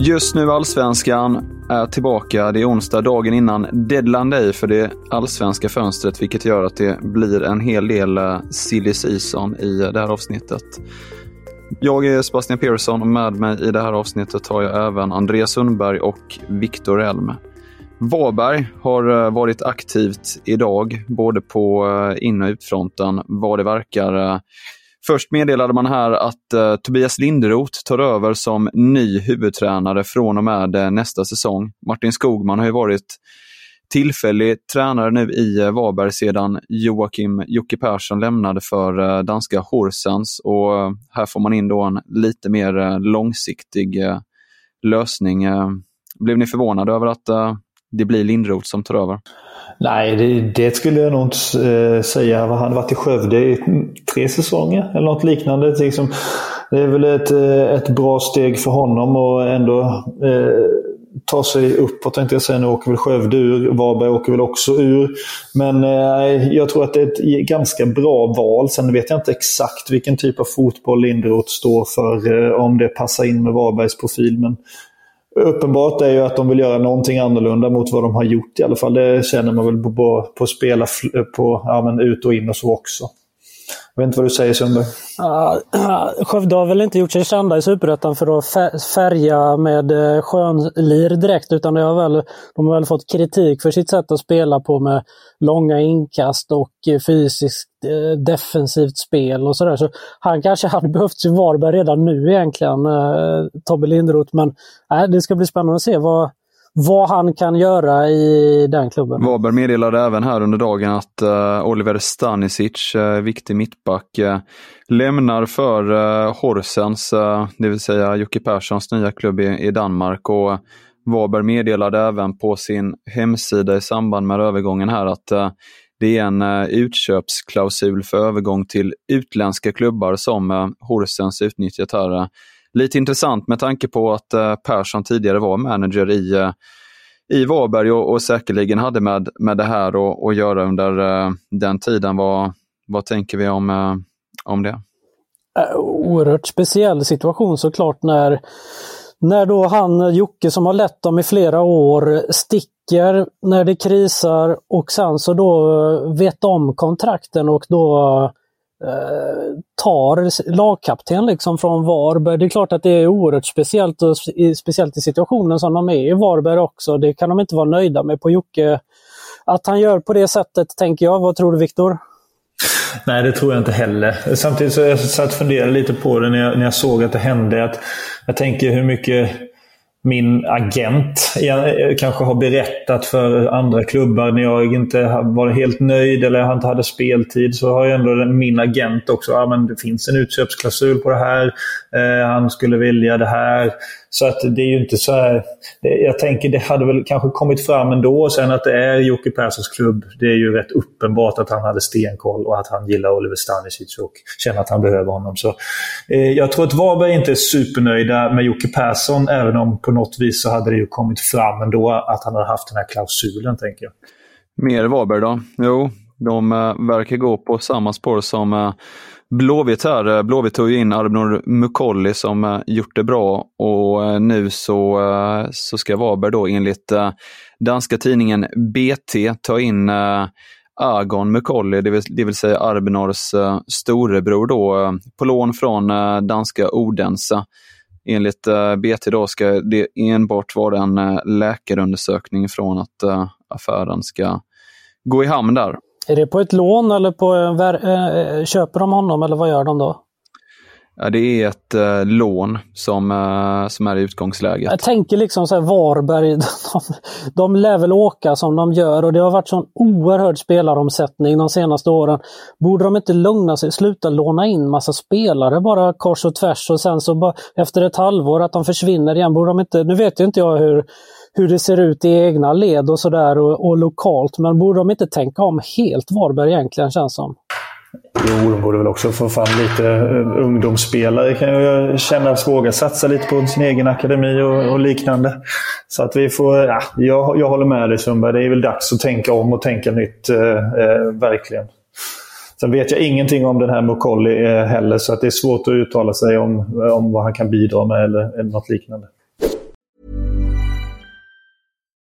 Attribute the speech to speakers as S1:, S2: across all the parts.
S1: Just nu Allsvenskan är tillbaka. Det är onsdag, dagen innan deadline day för det allsvenska fönstret, vilket gör att det blir en hel del eh, silly season i det här avsnittet. Jag är Sebastian Persson och med mig i det här avsnittet har jag även Andreas Sundberg och Viktor Elm. Varberg har eh, varit aktivt idag, både på eh, in och utfronten, vad det verkar. Först meddelade man här att uh, Tobias Linderoth tar över som ny huvudtränare från och med uh, nästa säsong. Martin Skogman har ju varit tillfällig tränare nu i uh, Varberg sedan Joakim Jocke Persson lämnade för uh, danska Horsens och uh, här får man in då en lite mer uh, långsiktig lösning. Blev ni förvånade över att det blir Lindroth som tar över?
S2: Nej, det, det, skulle jag nog inte eh, säga. Han har varit i Skövde i tre säsonger eller något liknande. Det är, liksom, det är väl ett, eh, ett bra steg för honom och ändå eh, ta sig uppåt tänkte jag säga. Nu åker väl Skövde ur. Varberg åker väl också ur. Men eh, jag tror att det är ett ganska bra val. Sen vet jag inte exakt vilken typ av fotboll Linderoth står för. Eh, om det passar in med Varbergs profil. Men uppenbart är ju att de vill göra någonting annorlunda mot vad de har gjort i alla fall. Det känner man väl på, på, spela på ja, men ut och in och så också. Jag vet inte vad du säger Sundberg?
S3: Uh, Skövde har väl inte gjort sig kända i Superettan för att färga med eh, skönlir direkt utan det har väl, de har väl fått kritik för sitt sätt att spela på med långa inkast och eh, fysiskt uh, defensivt spel och sådär. Så han kanske hade behövt sin Varberg redan nu egentligen, uh, Tobbe Linderoth. Men uh, det ska bli spännande att se vad, vad han kan göra i den klubben.
S1: Varberg meddelade även här under dagen att uh, Oliver Stanisic, uh, viktig mittback, uh, lämnar för uh, Horsens, det vill säga Jocke Perssons nya klubb i, i Danmark. Och Varberg meddelade även på sin hemsida i samband med övergången här att det är en utköpsklausul för övergång till utländska klubbar som Horsens utnyttjat här lite intressant med tanke på att eh, Persson tidigare var manager i, eh, i Varberg och, och säkerligen hade med, med det här att göra under eh, den tiden. Vad, vad tänker vi om, eh, om det?
S3: Äh, oerhört speciell situation såklart när, när då han, Jocke som har lett dem i flera år, sticker när det krisar och sen så då eh, vet om kontrakten och då Eh, tar lagkapten liksom från Varberg. Det är klart att det är oerhört speciellt, och speciellt i situationen som de är i Varberg också. Det kan de inte vara nöjda med på Jocke. Att han gör på det sättet, tänker jag. Vad tror du Viktor?
S2: Nej, det tror jag inte heller. Samtidigt så jag satt och funderade lite på det när jag, när jag såg att det hände. Att jag tänker hur mycket min agent jag eh, kanske har berättat för andra klubbar när jag inte var helt nöjd eller jag inte hade speltid så har ju ändå min agent också, ja men det finns en utköpsklausul på det här. Eh, han skulle vilja det här. Så att det är ju inte så här... Jag tänker det hade väl kanske kommit fram ändå. Sen att det är Jocke Perssons klubb, det är ju rätt uppenbart att han hade stenkoll och att han gillar Oliver Stanisic och känner att han behöver honom. Så, eh, jag tror att Varberg inte är supernöjda med Jocke Persson, även om på något vis så hade det ju kommit fram ändå att han hade haft den här klausulen, tänker jag.
S1: Mer Varberg då? Jo, de eh, verkar gå på samma spår som eh, Blåvitt här. Eh, Blåvitt tog ju in Arbnor Mukolli som gjort det bra och nu så, så ska Varberg då enligt danska tidningen BT ta in Agon Mukolli, det vill, det vill säga Arbnors storebror då, på lån från danska Odense. Enligt eh, BT då ska det enbart vara en eh, läkarundersökning från att eh, affären ska gå i hamn där.
S3: Är det på ett lån eller på, köper de honom eller vad gör de då?
S1: Ja, det är ett eh, lån som, eh, som är i utgångsläget.
S3: Jag tänker liksom så här Varberg, de, de lär väl åka som de gör och det har varit sån oerhörd spelaromsättning de senaste åren. Borde de inte lugna sig, sluta låna in massa spelare bara kors och tvärs och sen så bara, efter ett halvår att de försvinner igen? Borde de inte, nu vet ju inte jag hur, hur det ser ut i egna led och sådär och, och lokalt, men borde de inte tänka om helt Varberg egentligen känns som?
S2: Jo, de borde väl också få fram lite eh, ungdomsspelare. kan jag kännas våga satsa lite på sin egen akademi och, och liknande. Så att vi får, ja, jag, jag håller med dig Sundberg. Det är väl dags att tänka om och tänka nytt. Eh, eh, verkligen. Sen vet jag ingenting om den här Mokolli eh, heller, så att det är svårt att uttala sig om, om vad han kan bidra med eller, eller något liknande.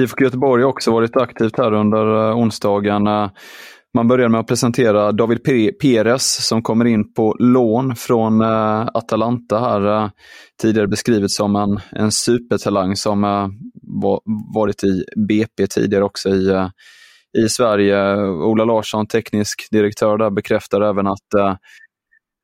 S1: IFK Göteborg har också varit aktivt här under eh, onsdagen. Eh, man börjar med att presentera David Pe- Perez som kommer in på lån från eh, Atalanta här. Tidigare beskrivet som en, en supertalang som varit i BP tidigare också i, i Sverige. Ola Larsson, teknisk direktör där, bekräftar även att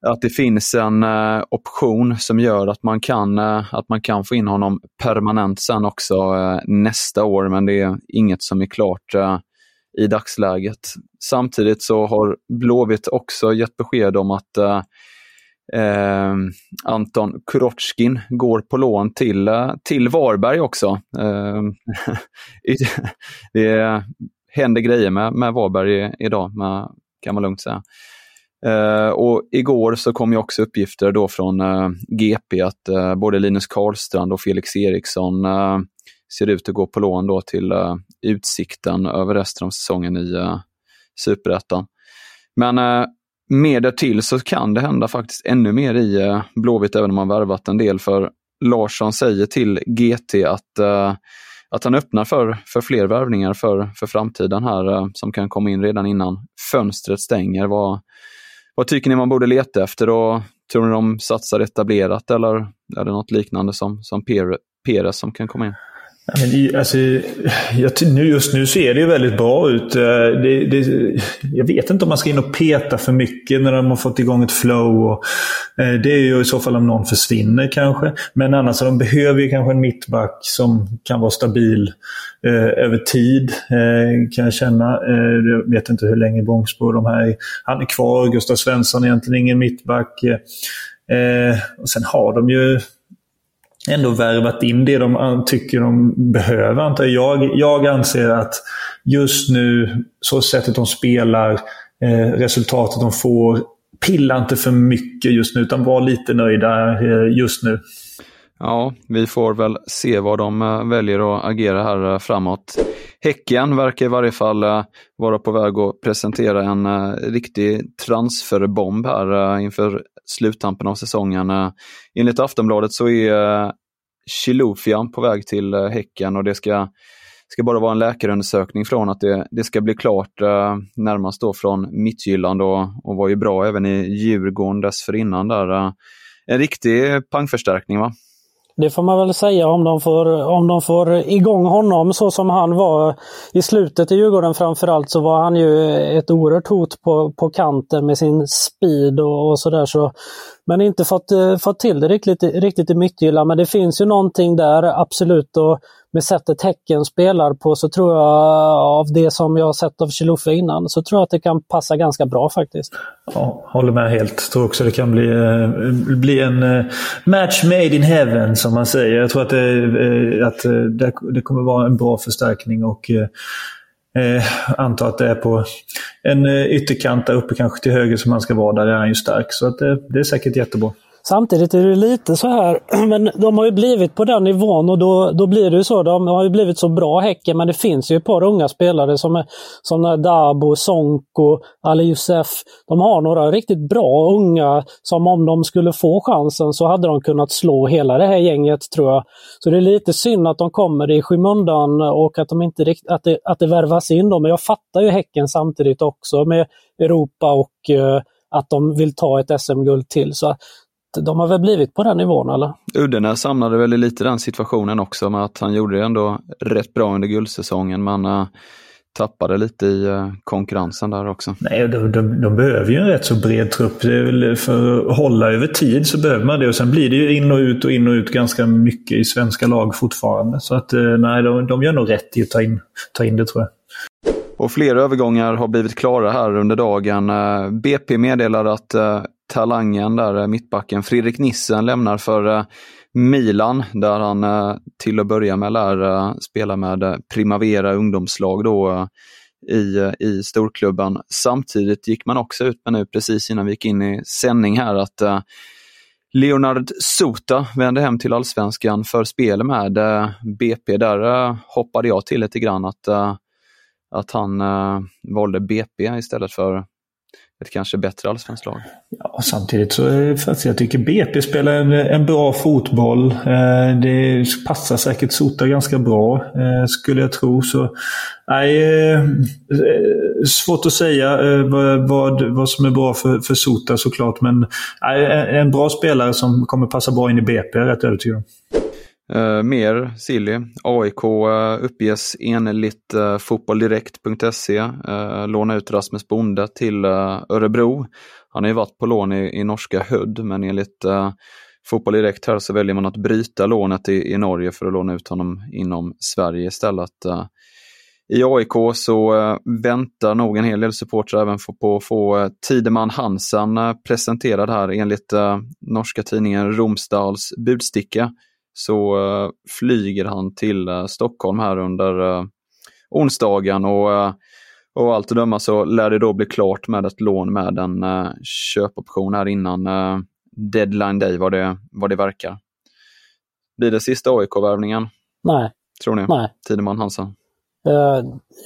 S1: att det finns en eh, option som gör att man, kan, eh, att man kan få in honom permanent sen också eh, nästa år, men det är inget som är klart eh, i dagsläget. Samtidigt så har Blåvitt också gett besked om att eh, eh, Anton Kurochkin går på lån till, eh, till Varberg också. Eh, det händer grejer med, med Varberg idag, med, kan man lugnt säga. Uh, och igår så kom ju också uppgifter då från eh, uh, GP att uh, både Linus Karlstrand och Felix Eriksson ser ut att gå på lån då till Utsikten över resten av säsongen i uh, Superettan. Men eh, mer därtill så kan det hända faktiskt ännu mer i uh, Blåvitt även om man värvat en del för Larsson säger till GT att att han öppnar för, för fler värvningar för, för framtiden här som kan komma in redan innan fönstret stänger. Vad, vad tycker ni man borde leta efter och tror ni de satsar etablerat eller är det något liknande som, som Perez som kan komma in?
S2: Ja, men alltså, jag, nu, just nu ser det ju väldigt bra ut. Eh, det, det, jag vet inte om man ska in och peta för mycket när de har fått igång ett flow. Och, eh, det är ju i så fall om någon försvinner kanske. Men annars de behöver ju kanske en mittback som kan vara stabil eh, över tid. Eh, kan jag känna. Eh, jag vet inte hur länge Bångsbo de här är. Han är kvar. Gustav Svensson är egentligen ingen mittback. Eh, och sen har de ju ändå värvat in det de tycker de behöver. Antar jag. jag. Anser att just nu, så sättet de spelar, eh, resultatet de får, pilla inte för mycket just nu utan var lite nöjda eh, just nu.
S1: Ja, vi får väl se vad de eh, väljer att agera här eh, framåt. Häcken verkar i varje fall eh, vara på väg att presentera en eh, riktig transferbomb här eh, inför sluttampen av säsongen. Enligt Aftonbladet så är Chilufya Chilufian på väg till Häcken och det ska, ska bara vara en läkarundersökning från att det, det ska bli klart eh, närmast då från Mittjylland och, och var ju bra även i Djurgården dessförinnan där. Eh, En riktig pangförstärkning va?
S3: Det får man väl säga om de får, om de får igång honom så som han var i slutet i Djurgården framförallt så var han ju ett oerhört hot på, på kanten med sin speed och, och sådär. Så, men inte fått, eh, fått till det riktigt, riktigt i Midtjylland. Men det finns ju någonting där absolut och med sättet Häcken spelar på så tror jag av det som jag har sett av Chilufya innan så tror jag att det kan passa ganska bra faktiskt.
S2: Ja, håller med helt. Tror också det kan bli, eh, bli en eh, match made in heaven som man säger. Jag tror att det, eh, att det, kommer vara en bra förstärkning och eh, antar att det är på en eh, ytterkant där uppe kanske till höger som han ska vara. Där är han ju stark. Så att det, det är säkert jättebra.
S3: Samtidigt är det lite så här, men de har ju blivit på den nivån och då, då blir det ju så. De har ju blivit så bra Häcken, men det finns ju ett par unga spelare som är som Dabo, Sonko, Ali Youssef. De har några riktigt bra unga som om de skulle få chansen så hade de kunnat slå hela det här gänget tror jag. Så det är lite synd att de kommer i skymundan och att, de inte rikt, att, det, att det värvas in dem. Men jag fattar ju Häcken samtidigt också med Europa och eh, att de vill ta ett SM-guld till. Så de har väl blivit på den nivån eller?
S1: Uddenäs hamnade väl i lite den situationen också med att han gjorde det ändå rätt bra under guldsäsongen men uh, tappade lite i uh, konkurrensen där också.
S2: Nej, de, de, de, behöver ju en rätt så bred trupp. för att hålla över tid så behöver man det och sen blir det ju in och ut och in och ut ganska mycket i svenska lag fortfarande. Så att uh, nej, de, de gör nog rätt i att ta in, ta in det tror jag.
S1: Och fler övergångar har blivit klara här under dagen. BP meddelar att talangen där, eh, mittbacken. Fredrik Nissen lämnar för eh, Milan där han eh, till att börja med lär spela med Primavera ungdomslag då i, i storklubben. Samtidigt gick man också ut med nu precis innan vi gick in i sändning här att Leonard Sota vände hem till allsvenskan för spel med BP. Där hoppade jag till lite grann att, att han valde BP istället för ett kanske bättre allsvenskt lag.
S2: Ja, samtidigt så faktiskt, jag tycker BP spelar en, en bra fotboll. Eh, det passar säkert Sota ganska bra, eh, skulle jag tro. Så, nej, eh, eh svårt att säga eh, vad, vad, vad som är bra för, för Sota såklart. Men nej, en bra spelare som kommer passa bra in i BP, är jag rätt övertygad om.
S1: Uh, mer Silly. AIK uh, eh, uppges enligt eh, uh, fotbolldirekt.se uh, låna ut Rasmus Bonde till uh, Örebro. Han har ju varit på lån i, i norska Hödd men enligt uh, Fotboll Direkt här så väljer man att bryta lånet i, i Norge för att låna ut honom inom Sverige istället. I AIK så väntar nog en hel del supportrar även på att få Tideman Hansen presenterad här enligt norska tidningen Romsdals budsticka så uh, flyger han till uh, Stockholm här under uh, onsdagen och, och allt att döma så lär det då bli klart med ett lån med en köpoption här innan deadline day vad det, vad det verkar. Blir det sista AIK-värvningen?
S3: Nej.
S1: Tror ni?
S3: Nej.
S1: Tideman Hansen?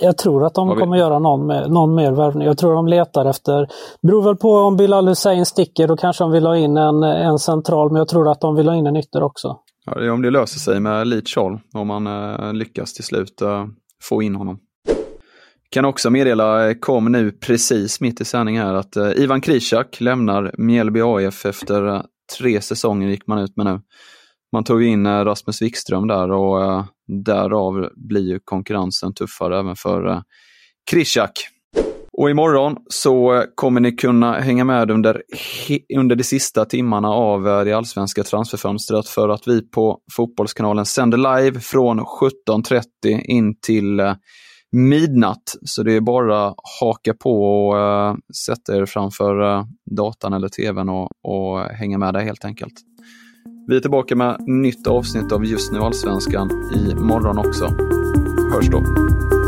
S3: Jag tror att de kommer göra någon, med, någon mer värvning. Jag tror de letar efter, beror väl på om Bilal Hussein sticker, då kanske de vill ha in en, en central, men jag tror att de vill ha in en ytter också.
S1: Ja, det är om det löser sig med Leach Hall, om man eh, lyckas till slut eh, få in honom. Kan också meddela, eh, kom nu precis mitt i sändning här, att eh, Ivan Krishak lämnar Mjällby AF efter eh, tre säsonger gick man ut med nu. Man tog in eh, Rasmus Wikström där och eh, därav blir ju konkurrensen tuffare även för eh, Krishak. Och imorgon så kommer ni kunna hänga med under, under de sista timmarna av eh, det allsvenska transferfönstret för att vi på Fotbollskanalen sänder live från 17.30 in till eh, midnatt. Så det är bara att haka på och eh, uh, sätta er framför uh, datan eller tvn och, och hänga med där helt enkelt. Vi är tillbaka med nytt avsnitt av Just nu Allsvenskan i morgon också. Hörs då!